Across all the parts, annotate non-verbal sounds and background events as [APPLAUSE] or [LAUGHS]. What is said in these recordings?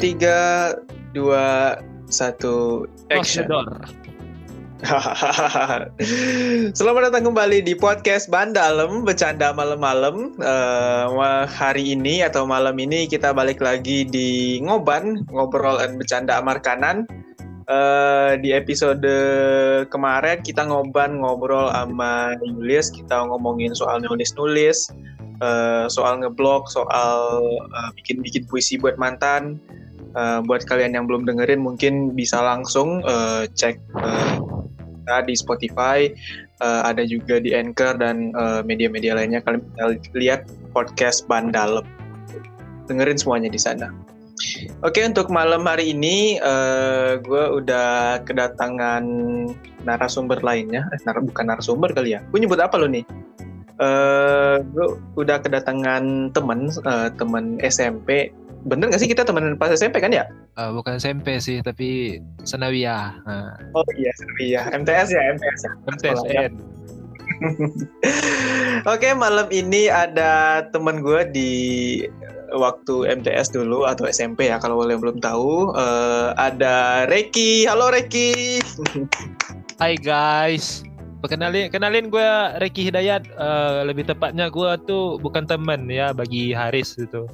tiga, dua, satu, action. [LAUGHS] Selamat datang kembali di podcast Bandalem Bercanda Malam-Malam. Uh, Hari ini atau malam ini kita balik lagi di Ngoban Ngobrol dan Bercanda Amar Kanan. Uh, Di episode kemarin kita ngoban ngobrol sama Julius Kita ngomongin soal nulis-nulis uh, Soal ngeblog, soal bikin-bikin uh, puisi buat mantan Uh, buat kalian yang belum dengerin mungkin bisa langsung uh, cek uh, di Spotify, uh, ada juga di Anchor dan media-media uh, lainnya. Kalian bisa lihat podcast Bandalem. Dengerin semuanya di sana. Oke, untuk malam hari ini uh, gue udah kedatangan narasumber lainnya. Eh, nar bukan narasumber kali ya. Gue nyebut apa lo nih? Uh, gue udah kedatangan temen, uh, temen SMP bener gak sih kita teman pas SMP kan ya? Uh, bukan SMP sih, tapi Senawiyah. Nah. Oh iya, Senawiyah. MTS ya, MTS. Ya. MTSN. [LAUGHS] Oke, malam ini ada teman gue di waktu MTS dulu atau SMP ya kalau kalian belum tahu. Uh, ada Reki. Halo Reki. [LAUGHS] Hai guys. Perkenalin, kenalin gue Reki Hidayat. Uh, lebih tepatnya gue tuh bukan teman ya bagi Haris gitu.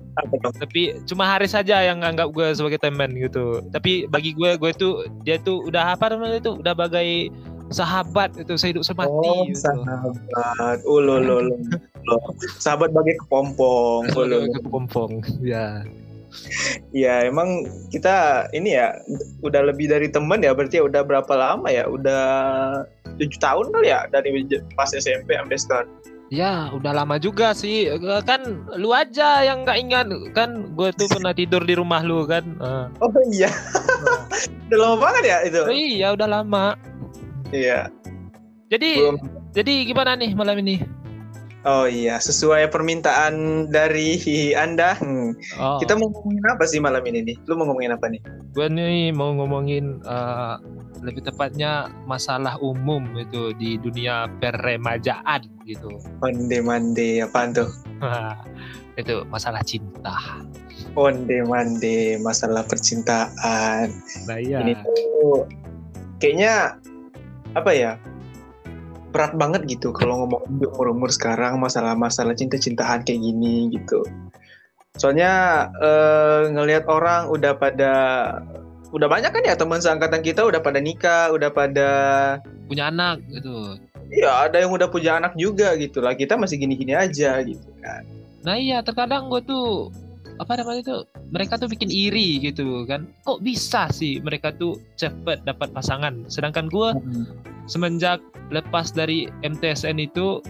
Tapi cuma Haris saja yang anggap gue sebagai teman gitu. Tapi bagi gue, gue tuh dia tuh udah apa namanya itu udah bagai sahabat itu sehidup semati. Oh, gitu. sahabat. Oh, lo, lo, lo, lo. Sahabat bagi kepompong. Oh, lo, kepompong. Ya. Ya emang kita ini ya udah lebih dari teman ya berarti ya udah berapa lama ya udah tujuh tahun kali ya dari pas SMP sampai sekarang. Ya, udah lama juga sih. Kan lu aja yang nggak ingat kan gue tuh pernah tidur di rumah lu kan. Uh. Oh iya. [LAUGHS] udah lama banget ya itu. Oh, iya, udah lama. Iya. Jadi Belum. jadi gimana nih malam ini? Oh iya, sesuai permintaan dari Anda. Hmm. Oh. Kita mau ngomongin apa sih malam ini nih? Lu mau ngomongin apa nih? Gue nih mau ngomongin uh, lebih tepatnya masalah umum itu di dunia peremajaan gitu. Mande mande apa tuh? [LAUGHS] itu masalah cinta. Onde mande masalah percintaan. Nah iya. Ini tuh kayaknya apa ya? Berat banget gitu kalau ngomong di umur-umur sekarang masalah-masalah cinta-cintaan kayak gini gitu. Soalnya uh, ngelihat orang udah pada udah banyak kan ya teman seangkatan kita udah pada nikah, udah pada punya anak gitu. Iya, ada yang udah punya anak juga gitu lah. Kita masih gini-gini aja gitu kan. Nah iya, terkadang gue tuh apa namanya itu mereka tuh bikin iri gitu kan. Kok bisa sih mereka tuh cepet dapat pasangan? Sedangkan gue hmm. semenjak lepas dari MTSN itu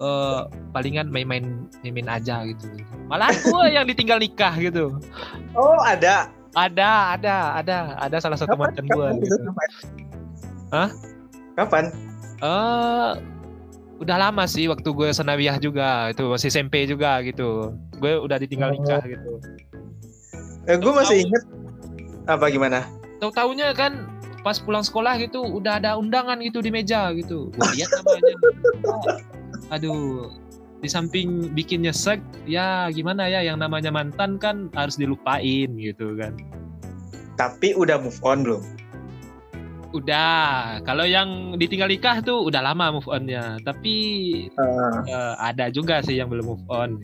uh, palingan main-main main aja gitu. Malah gue yang ditinggal nikah gitu. Oh ada? Ada ada ada ada salah satu mantan gue gitu. Hah? kapan? Eh uh, udah lama sih waktu gue senawiyah juga itu masih SMP juga gitu. Gue udah ditinggal oh. nikah gitu. Eh, gue masih inget apa gimana? Tahu taunya kan pas pulang sekolah gitu udah ada undangan gitu di meja gitu. Gue [LAUGHS] lihat namanya. Aduh di samping bikin nyesek ya gimana ya yang namanya mantan kan harus dilupain gitu kan. Tapi udah move on belum Udah, kalau yang ditinggal nikah tuh udah lama move onnya, tapi uh. Uh, ada juga sih yang belum move on.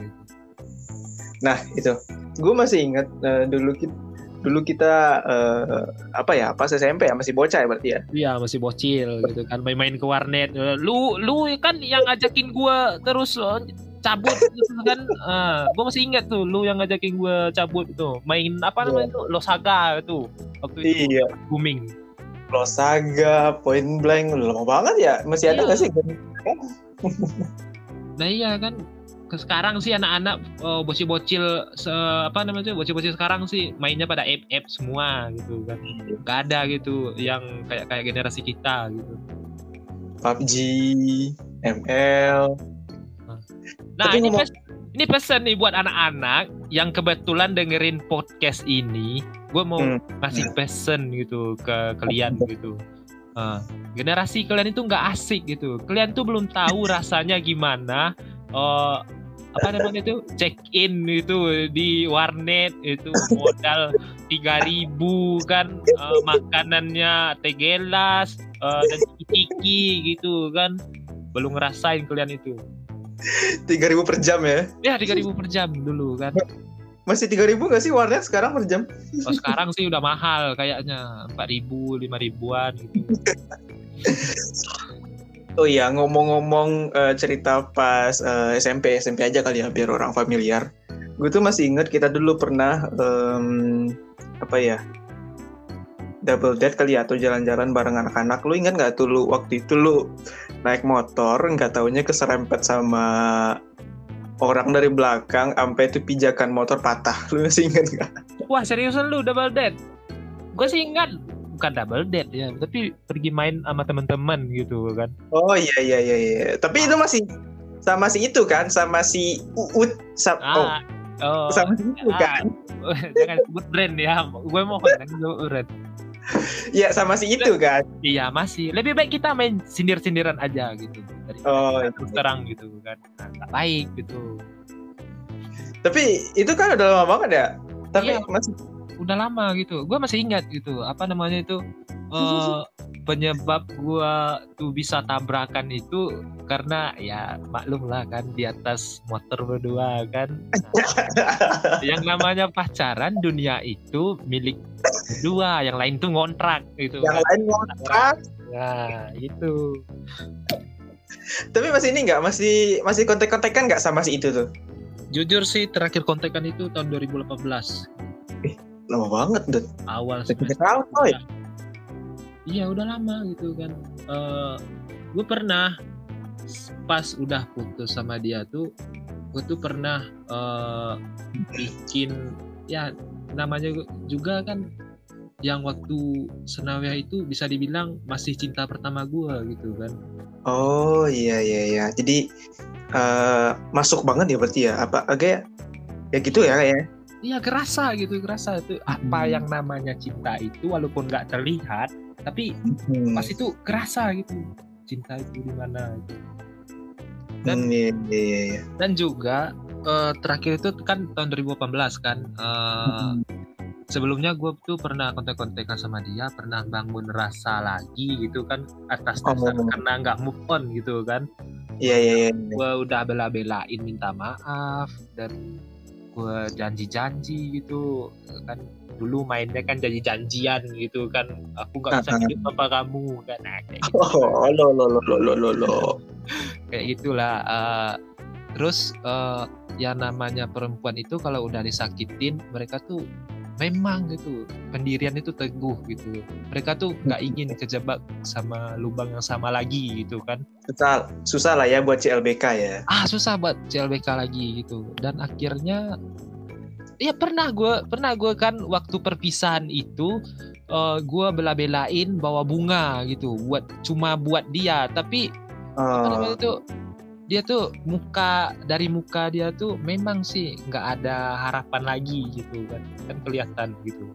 Nah itu, gue masih ingat uh, dulu kita dulu kita uh, apa ya pas SMP ya masih bocah ya berarti ya? Iya masih bocil gitu kan main-main ke warnet. Lu lu kan yang ngajakin gue terus cabut [LAUGHS] gitu kan. Uh, gue masih ingat tuh lu yang ngajakin gue cabut tuh main apa namanya yeah. tuh losaga itu waktu itu. Iya. booming Losaga, Point Blank, lama banget ya. Masih ada iya. nggak sih? nah iya kan sekarang sih anak-anak uh, bocil-bocil se apa namanya bocil-bocil sekarang sih mainnya pada app app semua gitu kan nggak ada gitu yang kayak kayak generasi kita gitu PUBG ML nah ini ngomong... ini pesan nih buat anak-anak yang kebetulan dengerin podcast ini. Gue mau hmm. ngasih hmm. pesan gitu ke kalian gitu. Uh, generasi kalian itu nggak asik gitu. Kalian tuh belum tahu [LAUGHS] rasanya gimana uh, apa namanya itu check in itu di warnet itu modal tiga ribu kan uh, makanannya teh gelas uh, dan kiki gitu kan. Belum ngerasain kalian itu tiga ribu per jam ya? Ya tiga ribu per jam dulu kan. Masih tiga ribu nggak sih warnet sekarang per jam? Oh, sekarang sih udah mahal kayaknya. Empat ribu lima ribuan gitu. Oh iya, ngomong-ngomong uh, cerita pas uh, eh, SMP, SMP aja kali ya biar orang familiar. Gue tuh masih inget kita dulu pernah um, apa ya double date kali ya atau jalan-jalan bareng anak-anak. Lu ingat nggak tuh lu waktu itu lu naik motor nggak taunya keserempet sama orang dari belakang sampai itu pijakan motor patah. [LAUGHS] Lu masih inget nggak? Wah seriusan lu double date? Gue sih ingat bukan double date ya tapi pergi main sama teman-teman gitu kan oh iya iya iya iya tapi itu masih sama si itu kan sama si Uut sama ah, oh. oh sama si itu ah, kan [LAUGHS] jangan sebut brand ya gue mau jangan sebut brand Iya [LAUGHS] sama si itu kan. Iya masih. Lebih baik kita main sindir-sindiran aja gitu. Dari oh, iya. terus terang gitu kan. Nah, baik gitu. Tapi itu kan udah lama banget ya. Tapi iya. masih udah lama gitu gue masih ingat gitu apa namanya itu uh, [LAUGHS] penyebab gue tuh bisa tabrakan itu karena ya maklum lah kan di atas motor berdua kan. [LAUGHS] Yang namanya pacaran dunia itu milik dua yang lain tuh ngontrak gitu. Yang lain ngontrak? Nah itu tapi masih ini nggak? Masih masih kontek-kontekan nggak sama si itu tuh? Jujur sih terakhir kontekan itu tahun 2018 lama banget deh awal semester tahun ya iya udah lama gitu kan. Uh, gue pernah pas udah putus sama dia tuh gue tuh pernah uh, bikin ya namanya juga kan yang waktu Senawia itu bisa dibilang masih cinta pertama gue gitu kan. Oh iya iya iya. Jadi uh, masuk banget ya berarti ya? Apa agak ya gitu ya kayak? Iya kerasa gitu kerasa itu. Apa hmm. yang namanya cinta itu walaupun nggak terlihat tapi hmm. pas itu kerasa gitu cinta itu di mana gitu. dan hmm, iya, iya, iya. dan juga uh, terakhir itu kan tahun 2018 kan uh, hmm. sebelumnya gue tuh pernah kontak-kontakan sama dia pernah bangun rasa lagi gitu kan atas dasar oh. karena nggak move on gitu kan Iya iya iya. Gue udah bela-belain minta maaf dan gue janji-janji gitu. Kan dulu mainnya kan jadi janjian gitu kan. Aku nggak bisa hidup tanpa kamu kan. Nah, kayak gitu. oh lo lo lo lo lo lo kayak gitulah uh, terus uh, yang namanya perempuan itu kalau udah disakitin mereka tuh memang gitu pendirian itu teguh gitu. Mereka tuh nggak ingin kejebak sama lubang yang sama lagi gitu kan. Susah susah lah ya buat CLBK ya. Ah susah buat CLBK lagi gitu. Dan akhirnya ya pernah gue pernah gue kan waktu perpisahan itu uh, eh, gue bela-belain bawa bunga gitu buat cuma buat dia. Tapi uh. apa namanya itu dia tuh muka dari muka dia tuh memang sih nggak ada harapan lagi gitu kan. Kan kelihatan gitu.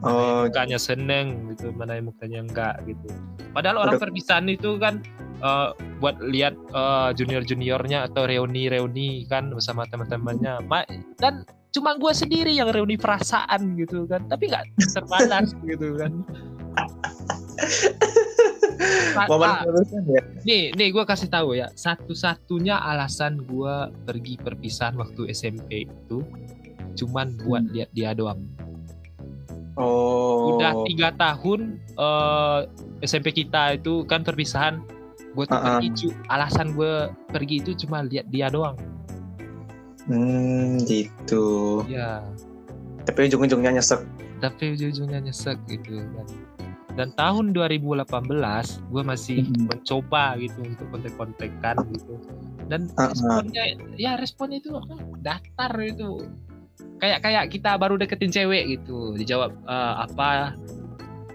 Oh. mukanya seneng gitu mana yang mukanya enggak gitu. Padahal orang perpisahan itu kan uh, buat lihat uh, junior juniornya atau reuni reuni kan bersama teman-temannya. Dan cuma gue sendiri yang reuni perasaan gitu kan. Tapi nggak terbatas [LAUGHS] gitu kan [LAUGHS] Momen ya. Nih, nih gue kasih tahu ya. Satu-satunya alasan gue pergi perpisahan waktu SMP itu cuman buat hmm. lihat dia doang. Oh. Udah tiga tahun uh, eh, SMP kita itu kan perpisahan. Gue tuh uh -uh. pergi, alasan gue pergi itu cuma lihat dia doang. Hmm, gitu. Ya. Tapi ujung-ujungnya nyesek. Tapi ujung-ujungnya nyesek gitu kan dan tahun 2018 gue masih hmm. mencoba gitu untuk kontek-kontekan gitu. Dan uh -huh. responnya ya responnya itu datar itu. Kayak kayak kita baru deketin cewek gitu. Dijawab uh, apa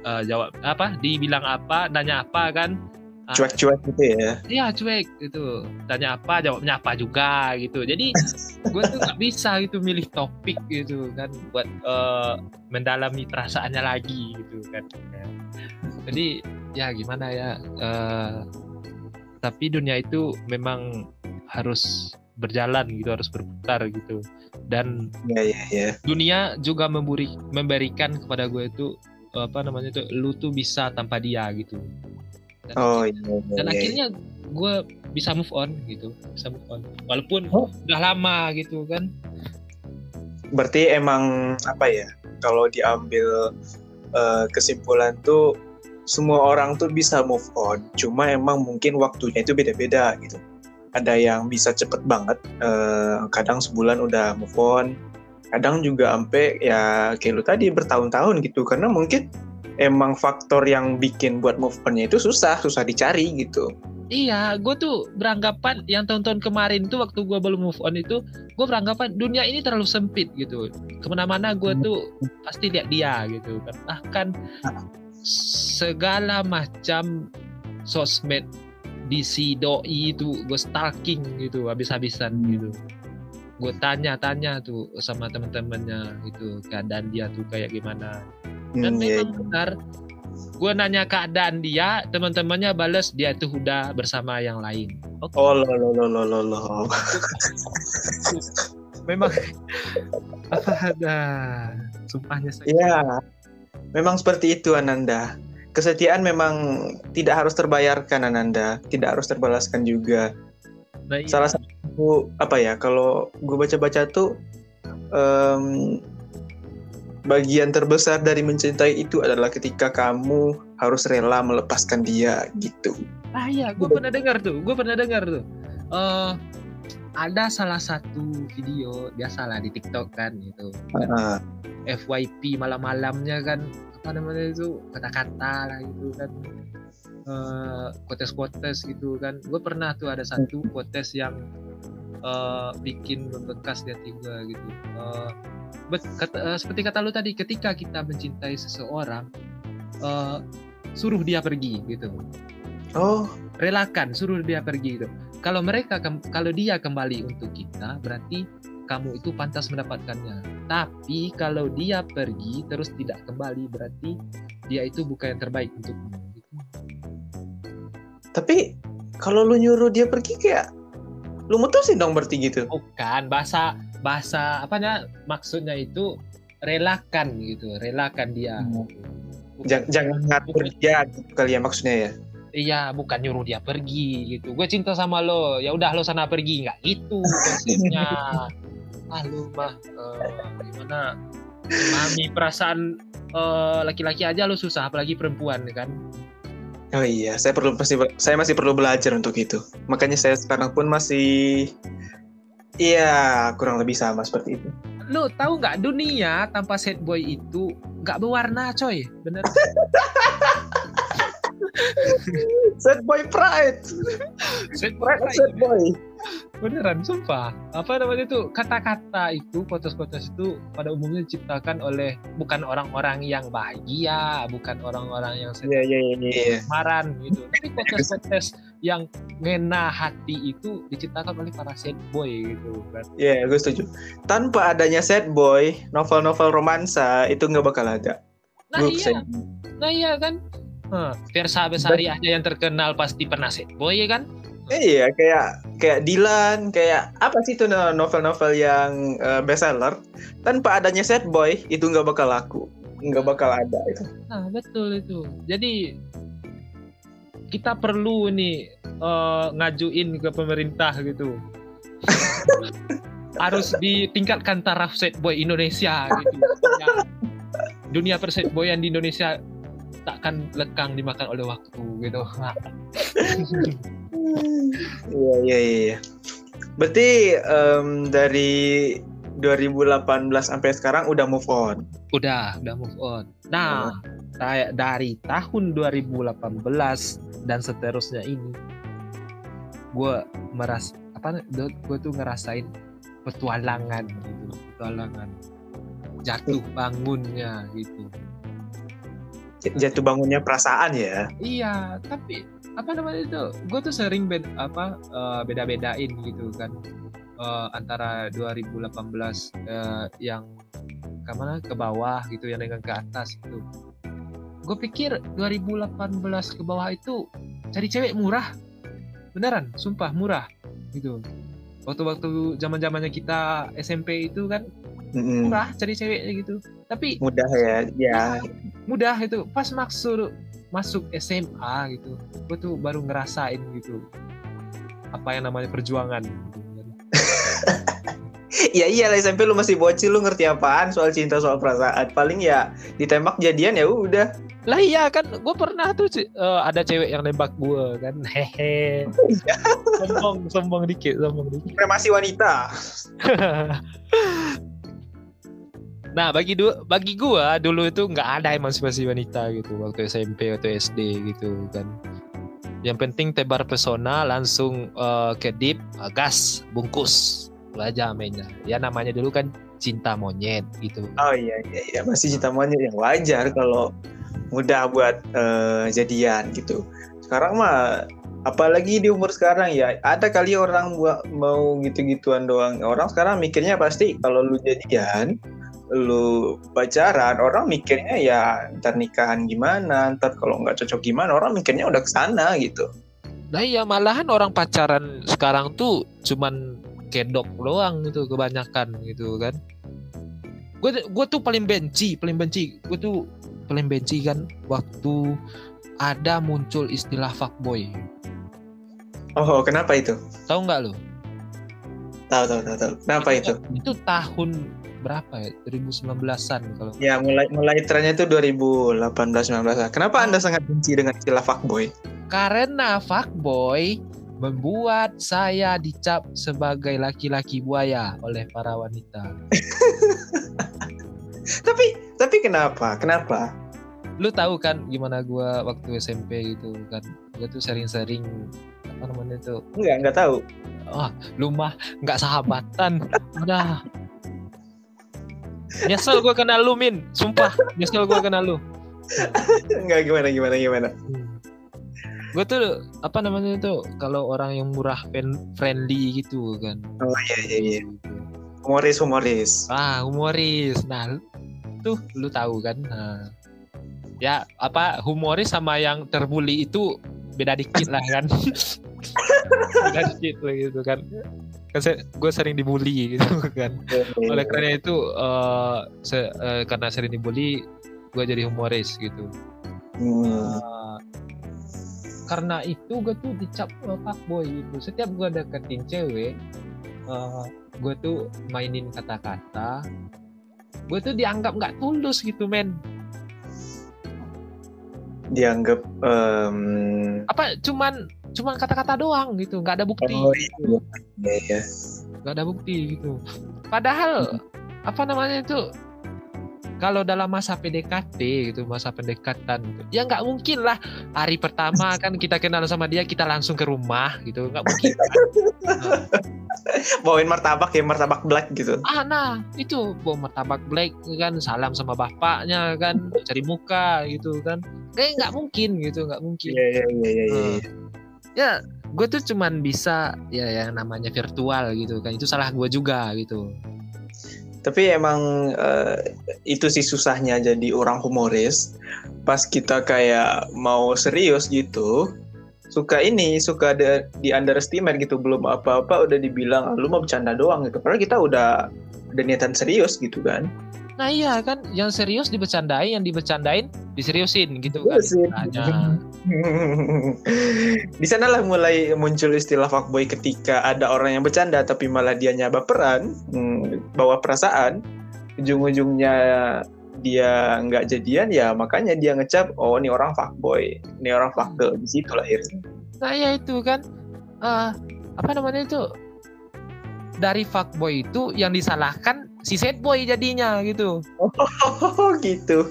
uh, jawab apa dibilang apa nanya apa kan. Ah. cuek-cuek gitu ya? iya cuek gitu. Tanya apa jawabnya apa juga gitu. Jadi [LAUGHS] gue tuh nggak bisa gitu milih topik gitu kan buat uh, mendalami perasaannya lagi gitu kan jadi ya gimana ya uh, tapi dunia itu memang harus berjalan gitu harus berputar gitu. Dan ya ya ya dunia juga memberi memberikan kepada gue itu apa namanya tuh lu tuh bisa tanpa dia gitu. Dan, oh iya, iya dan iya. akhirnya gue bisa move on gitu bisa move on. Walaupun Oh. udah lama gitu kan. Berarti emang apa ya kalau diambil eh, kesimpulan tuh semua orang tuh bisa move on cuma emang mungkin waktunya itu beda-beda gitu ada yang bisa cepet banget eh, kadang sebulan udah move on kadang juga sampai ya kayak lu tadi bertahun-tahun gitu karena mungkin emang faktor yang bikin buat move onnya itu susah susah dicari gitu Iya, gue tuh beranggapan yang tahun-tahun kemarin tuh waktu gue belum move on itu, gue beranggapan dunia ini terlalu sempit gitu. Ke mana-mana gue tuh pasti lihat dia gitu kan. Bahkan segala macam sosmed di si doi itu gue stalking gitu habis-habisan gitu. Gue tanya-tanya tuh sama teman-temannya gitu keadaan dia tuh kayak gimana. Dan Hmm, ya, memang benar gue nanya keadaan dia teman-temannya bales dia tuh udah bersama yang lain. Oke. Oh lo lo lo lo lo lo. [LAUGHS] Memang. [LAUGHS] Apa ada? Sumpahnya saya Ya, memang seperti itu Ananda. Kesetiaan memang tidak harus terbayarkan Ananda, tidak harus terbalaskan juga. iya. Salah satu apa ya, kalau gue baca-baca tuh em, bagian terbesar dari mencintai itu adalah ketika kamu harus rela melepaskan dia gitu. ah iya gue pernah dengar tuh gue pernah dengar tuh Eh ada salah satu video biasalah di TikTok kan gitu Ah, FYP malam-malamnya kan apa namanya itu kata-kata lah gitu kan. Eh quotes-quotes gitu kan. Gue pernah tuh ada satu quotes yang eh, bikin membekas di hati gue gitu. Eh, bet- kata- eh, seperti kata lu tadi ketika kita mencintai seseorang eh, suruh dia pergi gitu. Oh, relakan suruh dia pergi gitu kalau mereka kalau dia kembali untuk kita berarti kamu itu pantas mendapatkannya tapi kalau dia pergi terus tidak kembali berarti dia itu bukan yang terbaik untukmu gitu. tapi kalau lu nyuruh dia pergi kayak lu mutusin dong berarti gitu. bukan bahasa bahasa apanya maksudnya itu relakan gitu relakan dia Hmm. Bukan- Jangan, jangan ngatur dia gitu kali ya maksudnya ya. Iya, bukan nyuruh dia pergi gitu. Gue cinta sama lo, ya udah lo sana pergi, nggak itu konsepnya. [LAUGHS] ah lu mah eh, gimana memahami perasaan eh, laki-laki aja lo susah, apalagi perempuan kan. Oh iya, saya perlu pasti saya masih perlu belajar untuk itu. Makanya saya sekarang pun masih Iya, kurang lebih sama seperti itu. Lo tahu nggak dunia tanpa sad boy itu nggak berwarna coy, bener? [LAUGHS] [LAUGHS] Sad boy pride. sad Pride of sad boy. Beneran, sumpah. Apa namanya itu kata-kata itu, kotes-kotes itu pada umumnya diciptakan oleh bukan orang-orang yang bahagia, bukan orang-orang yang Iya, iya, iya, iya. semaran gitu. Tapi kotes-kotes yang ngena hati itu diciptakan oleh para sad boy gitu kan. Iya, gue setuju. Tanpa adanya sad boy, novel-novel romansa itu nggak bakal ada. Nah Gue iya, nah iya kan. Hah, Versa Besari aja yang terkenal pasti pernah sad boy ya kan? Iya, kayak kayak Dylan, kayak apa sih itu no- novel-novel yang eh, bestseller. Tanpa adanya sad boy itu nggak bakal laku, nggak bakal ada itu. Nah, betul itu. Jadi kita perlu nih eh, ngajuin ke pemerintah gitu. [LAUGHS] Harus ditingkatkan taraf set boy Indonesia gitu. Supaya dunia perset boyan di Indonesia takkan lekang dimakan oleh waktu gitu. [LAUGHS] Iya, iya, iya. iya. Berarti em, dari 2018 sampai sekarang udah move on. udah, udah move on. Nah, kayak dari tahun 2018 dan seterusnya ini gue meras apa gue tuh ngerasain petualangan gitu petualangan jatuh bangunnya gitu Jatuh bangunnya perasaan ya. iya tapi apa namanya itu? Gue tuh sering bed, apa eh, beda-bedain gitu kan. Eh, antara 2018 eh, yang ke mana ke bawah gitu yang dengan ke atas gitu gue pikir 2018 ke bawah itu cari cewek murah. Beneran sumpah murah gitu. Waktu-waktu zaman zamannya kita SMP itu kan murah cari ceweknya gitu. Tapi mudah ya ya mudah itu pas maksud masuk SMA gitu gue tuh baru ngerasain gitu apa yang namanya perjuangan gitu. [LAUGHS] Ya iya lah SMP lu masih bocil lu ngerti apaan soal cinta soal perasaan. Paling ya ditembak jadian ya udah. Lah iya kan gue pernah tuh eh, ada cewek yang nembak gue kan. Hehe. Sombong sombong dikit sombong dikit. Supremasi wanita [LAUGHS] nah bagi du bagi gue dulu itu nggak ada emansipasi wanita gitu waktu SMP atau SD gitu kan. Yang penting tebar pesona langsung eh, ke deep eh, gas bungkus aja mainnya. Ya namanya dulu kan cinta monyet gitu. Oh iya iya iya. Masih cinta monyet yang wajar kalau mudah buat eh, jadian gitu. Sekarang mah apalagi di umur sekarang ya ada kali orang buat mau gitu-gituan doang. Orang sekarang mikirnya pasti kalau lu jadian lu pacaran orang mikirnya ya ntar nikahan gimana ntar kalau nggak cocok gimana orang mikirnya udah ke sana gitu Nah iya malahan orang pacaran sekarang tuh cuman kedok doang gitu kebanyakan gitu kan. Gue gue tuh paling benci, paling benci. Gue tuh paling benci kan waktu ada muncul istilah fuckboy. oh kenapa itu Tahu nggak lo? tahu tahu tahu tahu kenapa itu Itu tahun berapa ya? 2019-an kalau ya mulai mulai trennya itu 2018 19 kenapa anda sangat benci dengan istilah fuckboy? Karena fuckboy membuat saya dicap sebagai laki-laki buaya oleh para wanita. [LAUGHS] tapi tapi kenapa? Kenapa? Lu tahu kan gimana gua waktu SMP gitu kan? Gua tuh sering-sering apa namanya tuh? Enggak enggak tahu. Lu mah nggak sahabatan. [LAUGHS] Udah nyesel gua kenal lu min. Sumpah nyesel gua kenal lu. Enggak gimana gimana gimana? Gue tuh apa namanya tuh kalau orang yang murah pen- friendly gitu kan. Oh iya iya iya. Humoris humoris. Ah humoris. Nah tuh lu tahu kan? Nah, ya apa humoris sama yang terbully itu beda dikit lah kan. [LAUGHS] Beda dikit lah gitu kan kan gue sering dibully gitu [LAUGHS] kan. Oleh karena itu eh, se- eh, karena sering dibully gue jadi humoris gitu. Hmm. Eh, karena itu gue tuh dicap uh, fuckboy gitu. Setiap gue deketin cewek uh, gue tuh mainin kata-kata gue tuh dianggap nggak tulus gitu men. Dianggap em, apa cuman cuman kata-kata doang gitu nggak ada bukti. Oh iya iya, iya. nggak ada bukti gitu. Padahal apa namanya itu kalau dalam masa PDKT gitu masa pendekatan gitu, ya nggak mungkin lah. Hari pertama kan kita kenal sama dia kita langsung ke rumah gitu nggak mungkin. [LAUGHS] Bawain martabak ya martabak black gitu. Ah nah itu bawa martabak black kan salam sama bapaknya kan cari muka gitu kan. Kayak nggak mungkin gitu nggak mungkin. Iya iya iya iya iya. Ya gue tuh cuman bisa ya yang namanya virtual gitu kan. Itu salah gue juga gitu. Tapi emang eh, itu sih susahnya jadi orang humoris. Pas kita kayak mau serius gitu suka ini suka ada di underestimate gitu. Belum apa-apa udah dibilang "Ah, lu mau bercanda doang gitu. Padahal kita udah udah niatan serius gitu kan nah iya kan yang serius dibercandain yang dibercandain diseriusin gitu kan. Istilahnya. [LAUGHS] di sanalah mulai muncul istilah fuckboy ketika ada orang yang bercanda tapi malah dia baperan hmm, bawa perasaan. Ujung-ujungnya dia nggak jadian ya makanya dia ngecap oh ini orang fuckboy. Ini orang fuckgirl di situ lahirnya nah iya itu kan. Eh, apa namanya itu? Dari fuckboy itu yang disalahkan si sad boy jadinya gitu. Oh [LAUGHS] gitu.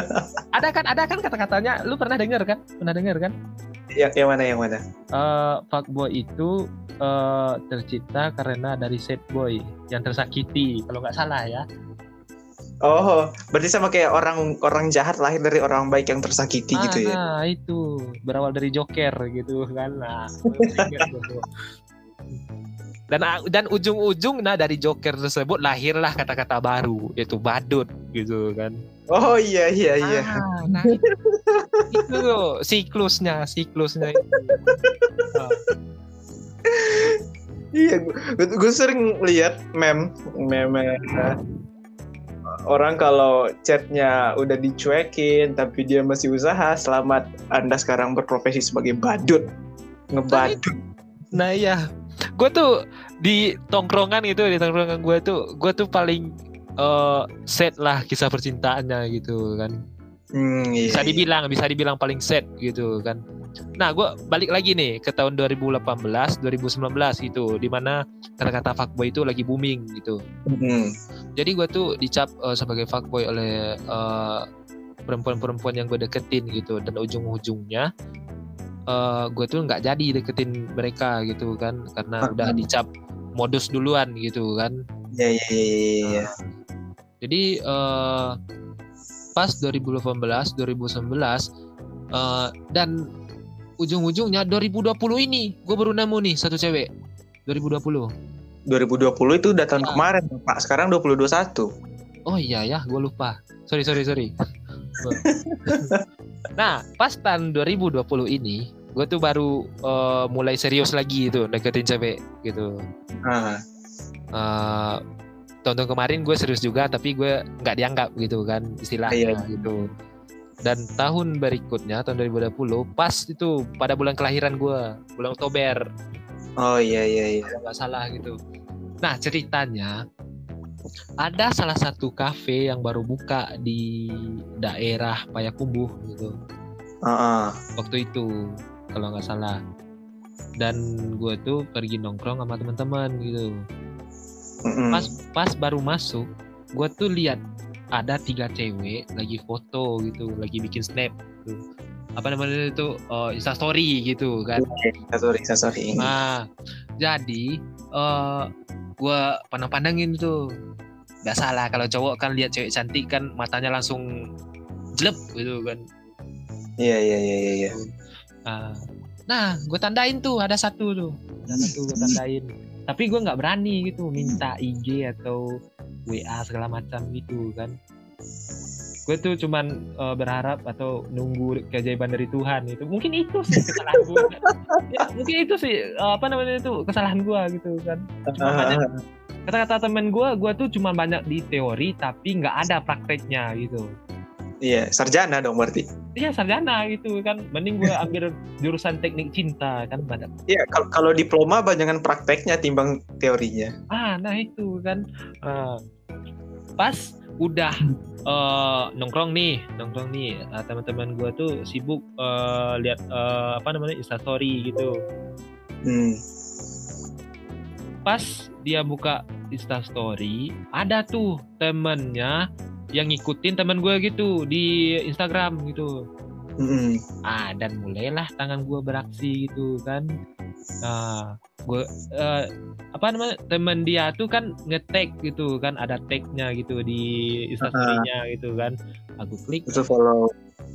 [LAUGHS] Ada kan ada kan kata-katanya. Lu pernah dengar kan? Pernah dengar kan? Yang, yang mana yang mana? Eh fuckboy itu eh, tercipta karena dari sad boy yang tersakiti kalau nggak salah ya. Oh berarti sama kayak orang orang jahat lahir dari orang baik yang tersakiti Ah, gitu ya? Nah itu. Berawal dari joker gitu kan. Nah. [LAUGHS] dan dan ujung-ujung nah dari joker tersebut lahirlah kata-kata baru yaitu badut gitu kan. Oh iya iya iya. Ah, nah. Itu, tuh siklusnya siklusnya itu. Ah. [LAUGHS] iya gue sering lihat mem meme uh, orang kalau chatnya udah dicuekin tapi dia masih usaha selamat anda sekarang berprofesi sebagai badut. Ngebadut. Nah iya gue tuh di tongkrongan gitu di tongkrongan gue tuh gue tuh paling uh, set lah kisah percintaannya gitu kan Hmm, iya, bisa iya. dibilang bisa dibilang paling set gitu kan. Nah, gue balik lagi nih ke tahun 2018, 2019 gitu, di mana kata-kata fuckboy itu lagi booming gitu. Mm-hmm. Jadi gue tuh dicap uh, sebagai fuckboy oleh uh, perempuan-perempuan yang gue deketin gitu, dan ujung-ujungnya uh, gue tuh nggak jadi deketin mereka gitu kan, karena udah dicap modus duluan gitu kan. Iya iya iya. iya. iya. Nah, jadi uh, pas 2018 2019 uh, dan ujung-ujungnya 2020 ini gue baru nemu nih satu cewek 2020 2020 itu udah tahun ya. kemarin Pak sekarang 2021 oh iya ya gue lupa sorry sorry sorry nah pas tahun 2020 ini gue tuh baru uh, mulai serius lagi itu deketin cewek gitu. Uh. Uh, tahun kemarin gue serius juga tapi gue nggak dianggap gitu kan istilahnya iya. gitu. Dan tahun berikutnya tahun 2020 pas itu pada bulan kelahiran gue bulan Oktober. Oh iya iya iya. Nggak salah gitu. Nah ceritanya ada salah satu kafe yang baru buka di daerah Payakumbuh gitu. Uh -uh. waktu itu kalau nggak salah. Dan gue tuh pergi nongkrong sama teman-teman gitu. Mm pas pas baru masuk gue tuh lihat ada tiga cewek lagi foto gitu lagi bikin snap gitu. apa namanya itu uh, insta story gitu kan. Insta story insta story nah jadi uh, gue pandang pandangin tuh. Gak salah kalau cowok kan lihat cewek cantik kan matanya langsung jelek gitu kan. Iya iya iya iya ya. nah, nah gue tandain tuh ada satu tuh. Ada satu gue tandain. Tapi gue nggak berani gitu minta IG atau WA segala macam gitu kan gue tuh cuman uh, berharap atau nunggu keajaiban dari Tuhan itu mungkin itu sih kesalahan gue [LAUGHS] ya, mungkin itu sih uh, apa namanya itu kesalahan gue gitu kan kata-kata temen gue gue tuh cuma banyak di teori tapi nggak ada prakteknya gitu Iya, sarjana dong berarti. Iya, sarjana gitu kan. Mending gue ambil jurusan teknik cinta kan pada. Iya, kalau kalau diploma banyakan prakteknya timbang teorinya. Ah, nah itu kan. Uh, pas udah uh, nongkrong nih, nongkrong nih. Uh, teman-teman gue tuh sibuk uh, lihat uh, apa namanya instastory gitu. Hmm. Pas dia buka instastory, ada tuh temennya yang ngikutin teman gue gitu di Instagram gitu mm. ah dan mulailah tangan gue beraksi gitu kan. Nah gue uh, apa namanya teman dia tuh kan ngetek gitu kan ada tagnya gitu di instastorynya uh, gitu kan. Aku klik. Terus follow.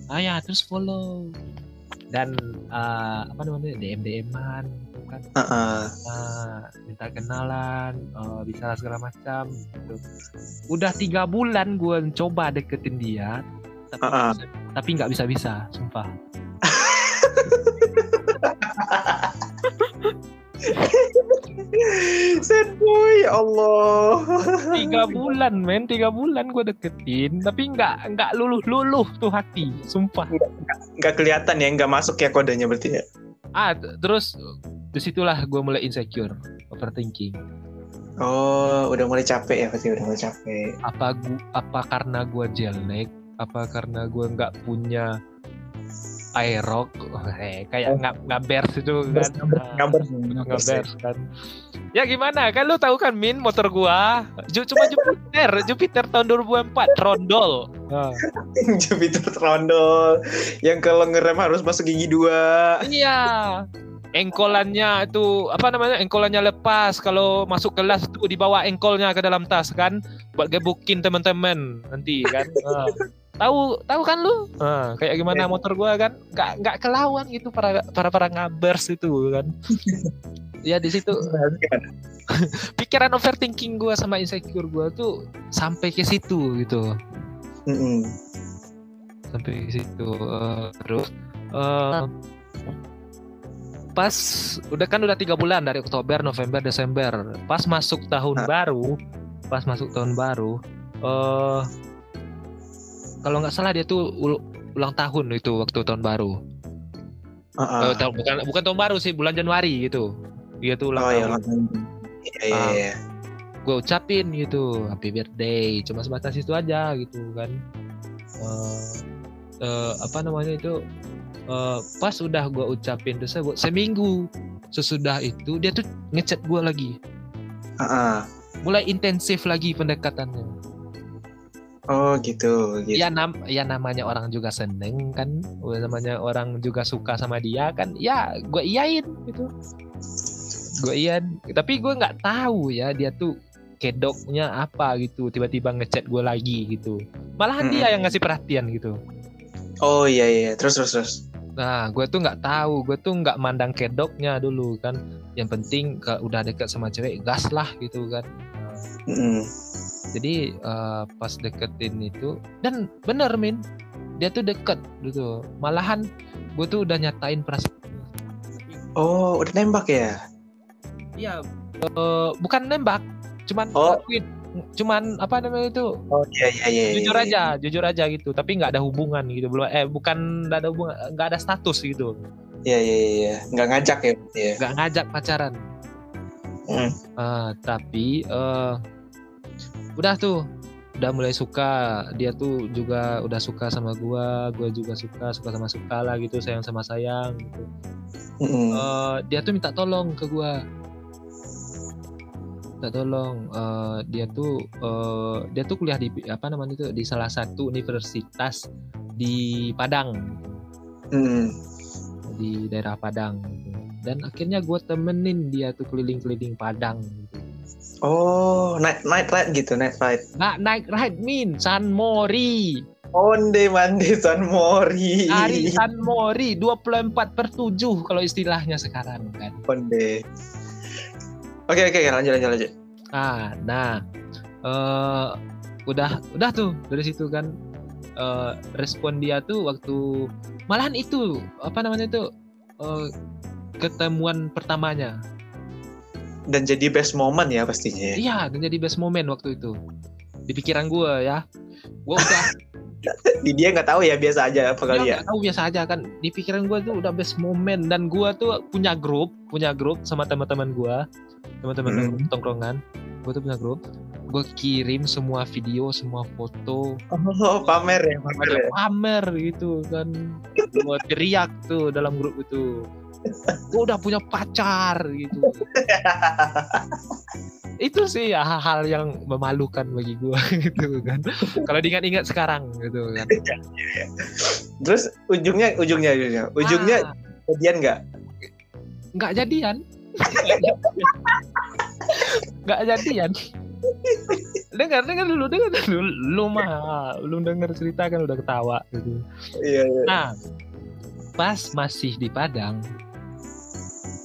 Ah ya terus follow. Dan uh, apa namanya DM DM-an kan. Uh -uh. Nah, minta kenalan uh, bisa segala macam gitu. Udah tiga bulan gue coba deketin dia tapi uh -uh. tapi nggak bisa bisa sumpah Sad boy, ya Allah. Tiga bulan, men, tiga bulan gue deketin, tapi nggak nggak luluh luluh tuh hati, sumpah. Nggak kelihatan ya, nggak masuk ya kodenya berarti ya. Ah, terus di situlah gue mulai insecure overthinking oh udah mulai capek ya pasti udah mulai capek apa gua apa karena gue jelek apa karena gue nggak punya aerok? [LAUGHS] Eh, kayak nggak nggak bers itu kan. Nggak bers nggak bers. kan. Ya gimana? Kan lu tahu kan min motor gua? Cuma Jupiter. [LAUGHS] Jupiter tahun 2004 trondol nah. Jupiter trondol yang kalau ngerem harus masuk gigi dua. Iya. Engkolannya itu apa namanya engkolannya lepas. Kalau masuk kelas itu dibawa engkolnya ke dalam tas kan buat gebukin teman-teman nanti kan. Uh. Tahu tahu kan lu? Uh, kayak gimana motor gua kan? Nggak nggak kelawan gitu para para para ngabers itu kan. [LAUGHS] Ya di situ. [LAUGHS] Pikiran overthinking gua sama insecure gua tuh sampai ke situ gitu. Mm -hmm. sampai ke situ uh, terus uh, pas udah kan udah tiga bulan dari Oktober, November, Desember. Pas masuk tahun Ah. baru, pas masuk tahun baru, eh kalau nggak salah dia tuh ul- ulang tahun itu waktu tahun baru. Eh, tahun- bukan bukan tahun baru sih, bulan Januari gitu. Dia tuh ulang Oh iya, tahun. Iya iya Ah. iya. Gue ucapin gitu, happy birthday. Cuma sebatas itu aja gitu kan. Eh eh, apa namanya itu? eh, pas udah gue ucapin tersebut seminggu sesudah itu dia tuh ngechat gue lagi Heeh. mulai intensif lagi pendekatannya Oh gitu, gitu. ya nam ya namanya orang juga seneng kan namanya orang juga suka sama dia kan ya gue iyain gitu gue iyain tapi gue nggak tahu ya dia tuh kedoknya apa gitu tiba-tiba ngechat gue lagi gitu malahan dia Mm-mm. yang ngasih perhatian gitu Oh iya iya, terus terus terus. nah gue tuh nggak tahu gue tuh nggak mandang kedoknya dulu kan yang penting kalau udah dekat sama cewek gas lah gitu kan Mm-mm. Jadi eh, pas deketin itu dan bener min dia tuh deket gitu malahan gue tuh udah nyatain perasaan Oh, udah nembak ya? iya eh, bukan nembak cuman Oh. cuman apa namanya itu Oh iya iya iya. iya, jujur iya. aja jujur aja gitu tapi nggak ada hubungan gitu belum eh bukan nggak ada hubungan nggak ada status gitu Iya iya iya, iya. Nggak ngajak ya? Iya. nggak ngajak pacaran Mm. Ah, tapi eh udah tuh udah mulai suka dia tuh juga udah suka sama gua gua juga suka suka sama suka lah gitu sayang sama sayang gitu Mm-mm. Eh, dia tuh minta tolong ke gua minta tolong Eh, dia tuh eh, dia tuh kuliah di apa namanya itu di salah satu universitas di Padang Mm. di daerah Padang gitu. dan akhirnya gua temenin dia tuh keliling-keliling Padang gitu. Oh, night night ride gitu, night ride. nggak naik ride min San Mori Onde mande San Mori. hari San Mori 24 per 7 kalau istilahnya sekarang kan Onde. Oke oke lanjut lanjut lanjut. ah nah eh udah udah tuh dari situ kan eh, respon dia tuh waktu malahan itu apa namanya itu eh, ketemuan pertamanya Dan jadi best moment ya pastinya. ya. iya dan jadi best moment waktu itu di pikiran gue ya gue udah [LAUGHS] Di dia nggak tahu ya biasa aja apa kali Dia ya. tahu biasa aja kan di pikiran gue tuh udah best moment dan gue tuh punya grup punya grup sama teman-teman gue teman-teman Hmm. tongkrongan gue tuh punya grup gue kirim semua video semua foto Oh, pamer ya, pamer ya. pamer gitu kan gue teriak tuh dalam grup itu gue udah punya pacar gitu. [LAUGHS] Itu sih ya hal-hal yang memalukan bagi gue [LAUGHS] gitu kan. Kalau diingat-ingat sekarang gitu kan. Terus ujungnya ujungnya ujungnya. Ujungnya Ah, kejadian nggak? nggak jadian. Nggak jadian. Dengar dengar dulu dengar dulu. Lu mah belum dengar cerita kan udah ketawa gitu. Iya iya. nah pas masih di Padang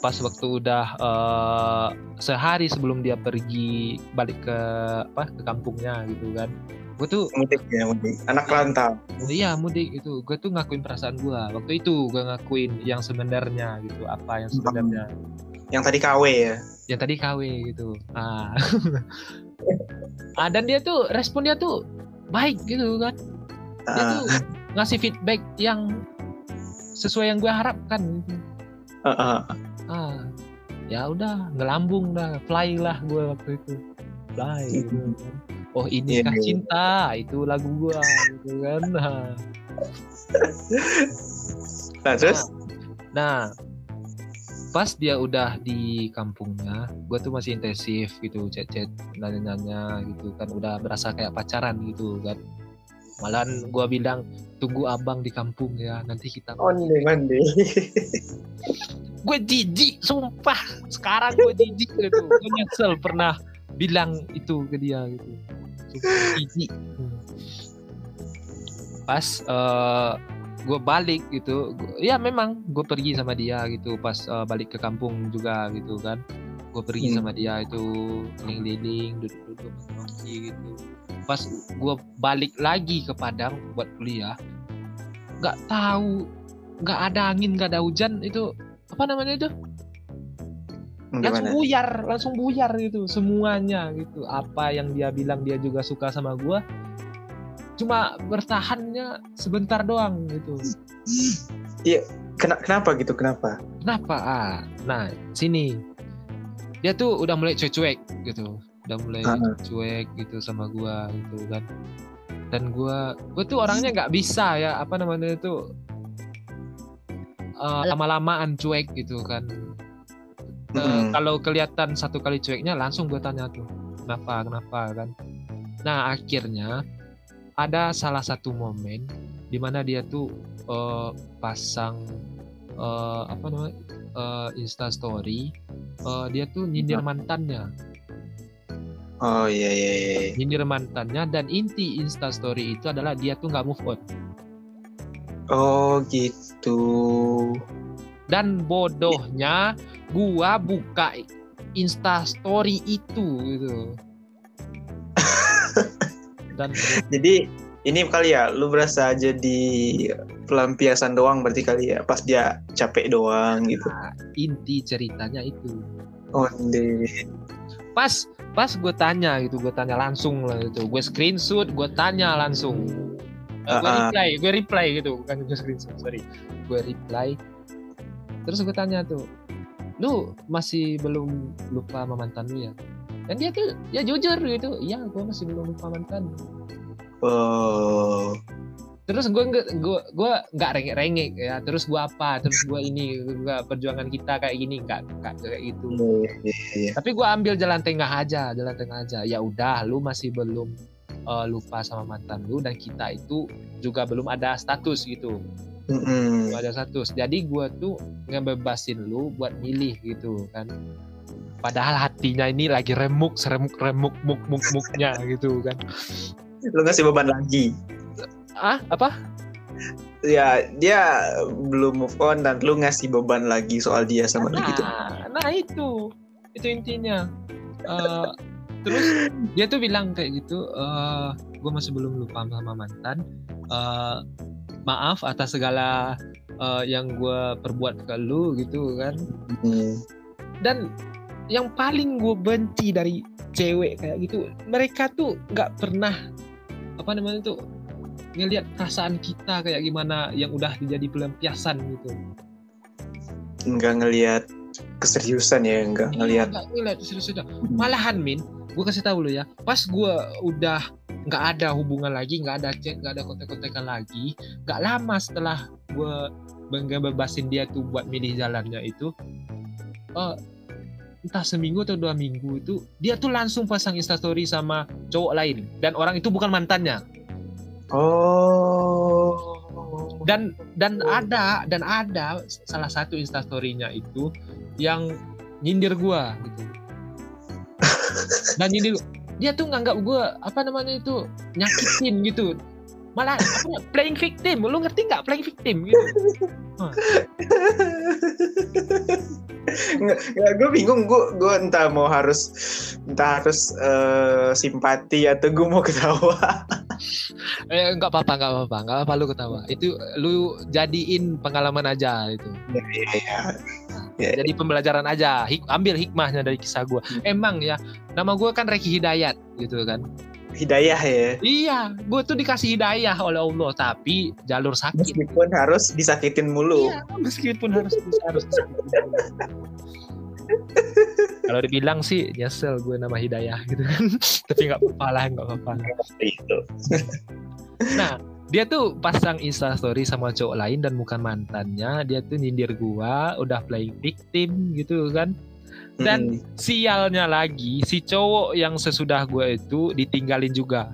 pas waktu udah eh, sehari sebelum dia pergi balik ke apa ke kampungnya gitu kan gue tuh Mudik ya mudik. Anak rantau. iya mudik itu gue tuh ngakuin perasaan gue waktu itu gue ngakuin yang sebenarnya gitu apa yang sebenarnya Yang tadi KW ya. yang tadi KW gitu. Ah. [LAUGHS] ah dan dia tuh respon dia tuh baik gitu kan. Dia Ah, tuh ngasih feedback yang sesuai yang gue harapkan gitu. ah, ah. Ah. Ya udah ngelambung dah, fly lah gue waktu itu. Fly gitu. kan. Oh ini Iya, kah iya. cinta itu lagu gua gitu kan. Nah, Nah terus? Nah, pas dia udah di kampungnya, gue tuh masih intensif gitu, chat-chat, nanya-nanya gitu kan, udah berasa kayak pacaran gitu kan. Malahan gue bilang tunggu abang di kampung ya, nanti kita. Onde mande. Gue jijik, sumpah. Sekarang gue jijik gitu. Gue nyesel pernah bilang itu ke dia gitu. Sumpah, jijik. Hmm. Pas eh gue balik gitu, gua- ya memang gue pergi sama dia gitu. Pas eh, balik ke kampung juga gitu kan. Gue pergi Hmm. sama dia itu keliling-keliling, duduk-duduk nongki gitu. Pas gue balik lagi ke Padang buat kuliah, nggak tahu, nggak ada angin, nggak ada hujan itu apa namanya itu? Langsung buyar langsung buyar gitu semuanya gitu. Apa yang dia bilang dia juga suka sama gue cuma bertahannya sebentar doang gitu. Iya kenapa gitu kenapa? Kenapa? Ah nah sini. Dia tuh udah mulai cuek-cuek gitu udah mulai uh. cuek gitu sama gue gitu kan. Dan gue gue tuh orangnya nggak bisa ya apa namanya itu uh, lama-lamaan cuek gitu kan. Hmm. kalau kelihatan satu kali cueknya langsung gue tanya tuh kenapa kenapa? kan. Nah akhirnya ada salah satu momen di mana dia tuh uh, pasang uh, apa namanya uh, insta story uh, dia tuh nyindir mantannya oh iya, iya iya iya nyindir mantannya dan inti insta story itu adalah dia tuh nggak move on oh gitu dan bodohnya gua buka Insta Story itu gitu. [LAUGHS] Dan jadi ini kali ya lu berasa jadi pelampiasan doang berarti kali ya pas dia capek doang gitu. Nah, inti ceritanya itu. Oh, deh. Pas pas gue tanya gitu, gue tanya langsung lah gitu. Gue screenshot, gue tanya langsung. Uh, gue reply, gue reply gitu, bukan gue screenshot, sorry. Gue reply. Terus gue tanya tuh, lu masih belum lupa sama mantan lu ya dan dia tuh ya jujur gitu iya gue masih belum lupa mantan oh terus gue nggak gue gue nggak rengek rengek ya terus gue apa terus gue ini gue perjuangan kita kayak gini nggak kayak gitu yeah, yeah, yeah. tapi gue ambil jalan tengah aja jalan tengah aja ya udah lu masih belum uh, lupa sama mantan lu dan kita itu juga belum ada status gitu Mm-hmm. ada satu. Jadi gue tuh ngebebasin lu buat milih gitu kan. Padahal hatinya ini lagi remuk, seremuk remuk muk muk muknya gitu kan. Lu ngasih beban lagi. Ah, apa? Ya, dia belum move on dan lu ngasih beban lagi soal dia sama nah, gitu. Nah, itu. Itu intinya. Uh, terus dia tuh bilang kayak gitu, uh, eh, gue masih belum lupa sama mantan. Uh, maaf atas segala uh, yang gue perbuat ke lu gitu kan hmm. dan yang paling gue benci dari cewek kayak gitu mereka tuh nggak pernah apa namanya tuh ngelihat perasaan kita kayak gimana yang udah jadi pelampiasan gitu. Nggak ngelihat keseriusan ya nggak iya, ngelihat. nggak ngelihat keseriusan. Malahan min gue kasih tahu lo ya pas gue udah nggak ada hubungan lagi nggak ada chat nggak ada kontak-kontakan lagi nggak lama setelah gue bebasin dia tuh buat milih jalannya itu uh, entah seminggu atau dua minggu itu dia tuh langsung pasang instastory sama cowok lain. Dan orang itu bukan mantannya oh. Dan dan ada dan ada salah satu instastorynya itu yang nyindir gua gitu. [LAUGHS] Dan nyindir dia tuh nganggap gue apa namanya itu nyakitin gitu. Malah apa playing victim. Lu ngerti nggak playing victim gitu [LAUGHS] nggak gue bingung gue gue entah mau harus entah harus uh, simpati atau gue mau ketawa [LAUGHS] eh nggak apa-apa nggak apa-apa nggak apa lu ketawa itu lu jadiin pengalaman aja itu ya, ya, ya. Ya. Jadi pembelajaran aja, Hik ambil hikmahnya dari kisah gue. Hmm. Emang ya, nama gue kan Reki Hidayat gitu kan. Hidayah ya? Iya, gue tuh dikasih hidayah oleh Allah, tapi jalur sakit. Meskipun harus disakitin mulu. Iya, meskipun harus harus disakitin [LAUGHS] Kalau dibilang sih nyesel gue nama Hidayah gitu kan, [LAUGHS] tapi nggak apa-apa lah, nggak apa-apa. Itu. [LAUGHS] nah, dia tuh pasang insta story sama cowok lain dan bukan mantannya dia tuh nyindir gua udah playing victim gitu kan dan hmm. sialnya lagi si cowok yang sesudah gua itu ditinggalin juga.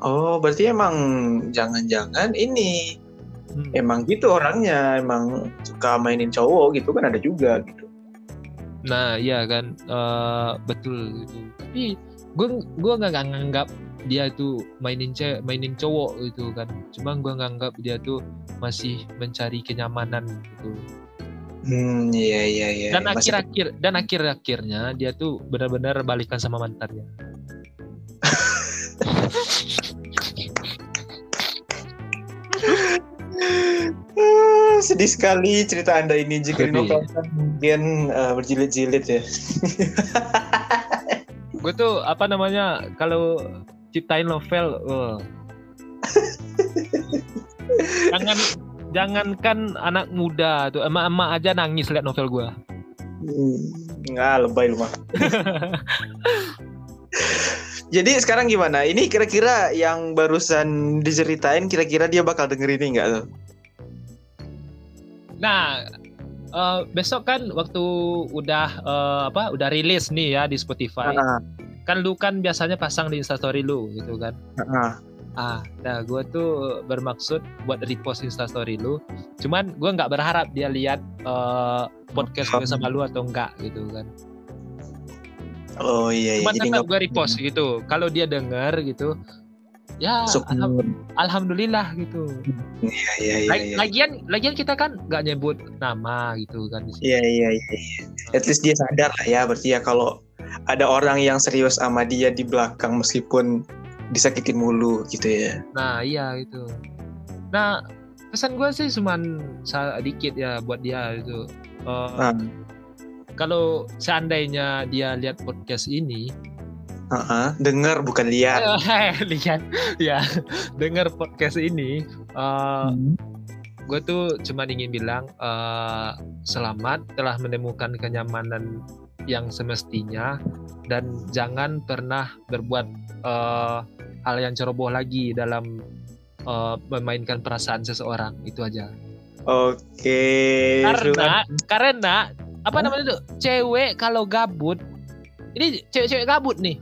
Oh berarti emang jangan-jangan ini hmm. emang gitu orangnya emang suka mainin cowok gitu kan ada juga gitu. Nah iya kan uh, betul gitu. Tapi gue gue nggak nganggap dia itu mainin cewek mainin cowok gitu kan. Cuma gue nganggap dia tuh masih mencari kenyamanan gitu Hmm, iya iya iya. Dan akhir-akhir dan akhir-akhirnya dia tuh benar-benar balikan sama mantannya. sedih sekali cerita anda ini jika dinovelkan mungkin uh, berjilid-jilid ya. [LAUGHS] gue tuh apa namanya kalau ciptain novel, uh. [LAUGHS] jangan jangankan anak muda tuh emak-emak aja nangis lihat novel gue. Hmm, nggak lebay lu mah. [LAUGHS] Jadi sekarang gimana? Ini kira-kira yang barusan diceritain kira-kira dia bakal denger ini nggak tuh? Nah, uh, besok kan waktu udah uh, apa udah rilis nih ya di Spotify. Uh-huh. Kan lu kan biasanya pasang di Instastory lu gitu kan. Uh-huh. Ah, nah gue tuh bermaksud buat repost Instastory lu. Cuman gue nggak berharap dia lihat uh, podcast gue sama lu atau enggak gitu kan. Oh iya. iya. Cuman tetap gue repost gitu. Kalau dia denger gitu, ya alham, alhamdulillah gitu. Iya iya iya. iya. Lagian lagian kita kan nggak nyebut nama gitu kan. Iya iya iya. At least dia sadar lah ya berarti ya kalau ada orang yang serius sama dia di belakang meskipun disakitin mulu gitu ya. Nah iya itu. Nah pesan gue sih cuman sedikit ya buat dia itu. Uh, nah. Kalau seandainya dia lihat podcast ini, Uh-huh. dengar bukan lihat. [LAUGHS] lihat, ya. Dengar podcast ini. Uh, hmm. Gue tuh cuma ingin bilang uh, selamat telah menemukan kenyamanan yang semestinya dan jangan pernah berbuat uh, hal yang ceroboh lagi dalam uh, memainkan perasaan seseorang itu aja. Oke. Karena karena apa namanya tuh cewek kalau gabut ini cewek-cewek gabut nih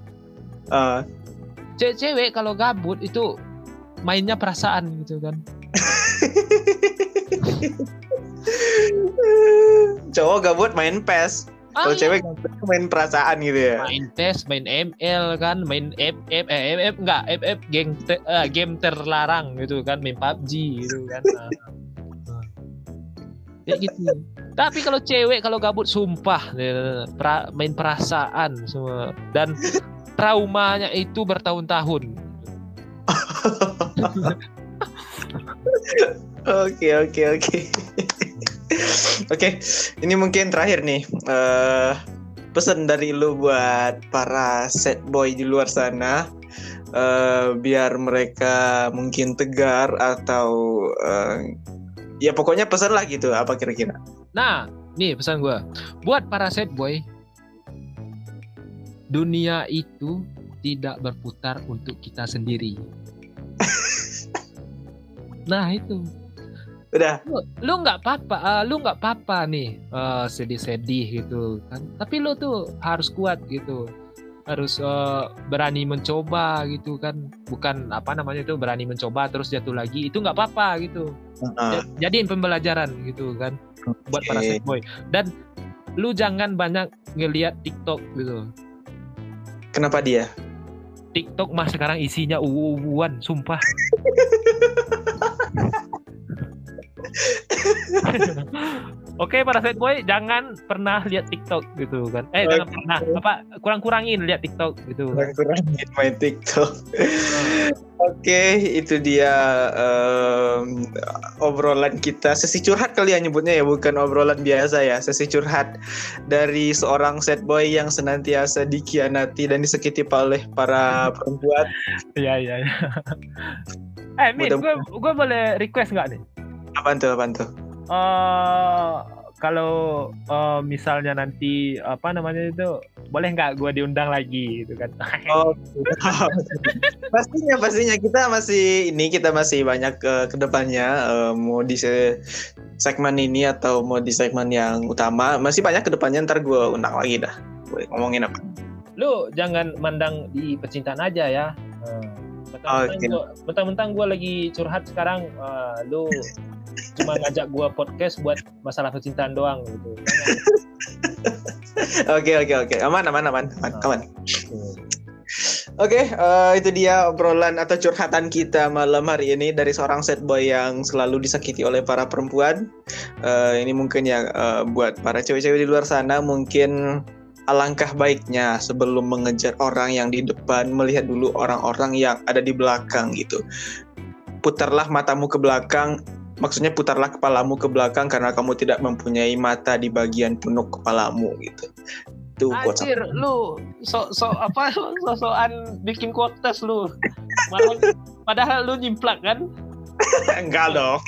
uh. cewek-cewek kalau gabut itu mainnya perasaan gitu kan [LAUGHS] cowok gabut main pes kalau iya. cewek main perasaan gitu ya main pes main ML kan main F F eh, F F enggak F F game te, uh, game terlarang gitu kan main PUBG gitu kan nah. [LAUGHS] kayak gitu tapi kalau cewek kalau gabut sumpah pra, main perasaan semua dan traumanya itu bertahun-tahun. [LAUGHS] Oke oke oke. [LAUGHS] Oke, ini mungkin terakhir nih. Uh, pesan dari lu buat para set boy di luar sana. Uh, biar mereka mungkin tegar atau uh, ya pokoknya pesan lah gitu apa kira-kira nah nih pesan gue buat para set boy dunia itu tidak berputar untuk kita sendiri. [LAUGHS] nah itu. Udah. Lu nggak apa-apa, uh, lu nggak apa-apa nih uh, sedih-sedih gitu kan. Tapi lu tuh harus kuat gitu. Harus uh, berani mencoba gitu kan. Bukan apa namanya itu berani mencoba terus jatuh lagi. Itu nggak apa-apa gitu. Uh-huh. Jadiin pembelajaran gitu kan. Okay. Buat para set boy. Dan lu jangan banyak ngelihat TikTok gitu Kenapa dia? TikTok mah sekarang isinya uwu-uwuan, sumpah. [LAUGHS] Oke para set boy jangan pernah lihat TikTok gitu kan. Eh okay. jangan pernah apa kurang-kurangin lihat TikTok gitu. Kurang-kurangin main TikTok. Oke, itu dia um, obrolan kita sesi curhat kali ya nyebutnya ya, bukan obrolan biasa ya, sesi curhat dari seorang set boy yang senantiasa dikianati dan disakiti oleh para perempuan. Iya iya. Ya. eh, Min, gue gue boleh request nggak nih? Apa tuh? Apa tuh? Uh, kalau uh, misalnya nanti apa namanya itu boleh nggak gue diundang lagi gitu kan? [LAUGHS] Oh, [LAUGHS] pastinya pastinya kita masih ini kita masih banyak ke ke depannya uh, mau di segmen ini atau mau di segmen yang utama masih banyak ke depannya ntar gue undang lagi dah. Gue ngomongin apa? Lu jangan mandang di pecintaan aja ya. Mentang-mentang okay. gue lagi curhat sekarang, uh, lu cuma ngajak gua podcast buat masalah percintaan doang gitu. [LAUGHS] Oke oke oke aman aman aman aman ah. aman. Oke, okay, uh, eh, itu dia obrolan atau curhatan kita malam hari ini dari seorang set boy yang selalu disakiti oleh para perempuan. Uh, ini mungkin ya uh, buat para cewek-cewek di luar sana mungkin alangkah baiknya sebelum mengejar orang yang di depan melihat dulu orang-orang yang ada di belakang gitu. Putarlah matamu ke belakang, maksudnya putarlah kepalamu ke belakang karena kamu tidak mempunyai mata di bagian punuk kepalamu gitu. Tuh, Anjir, lu sok sok apa [LAUGHS] sok-sokan bikin kuotas lu. Padahal, lu nyimplak kan? [LAUGHS] Enggak dong.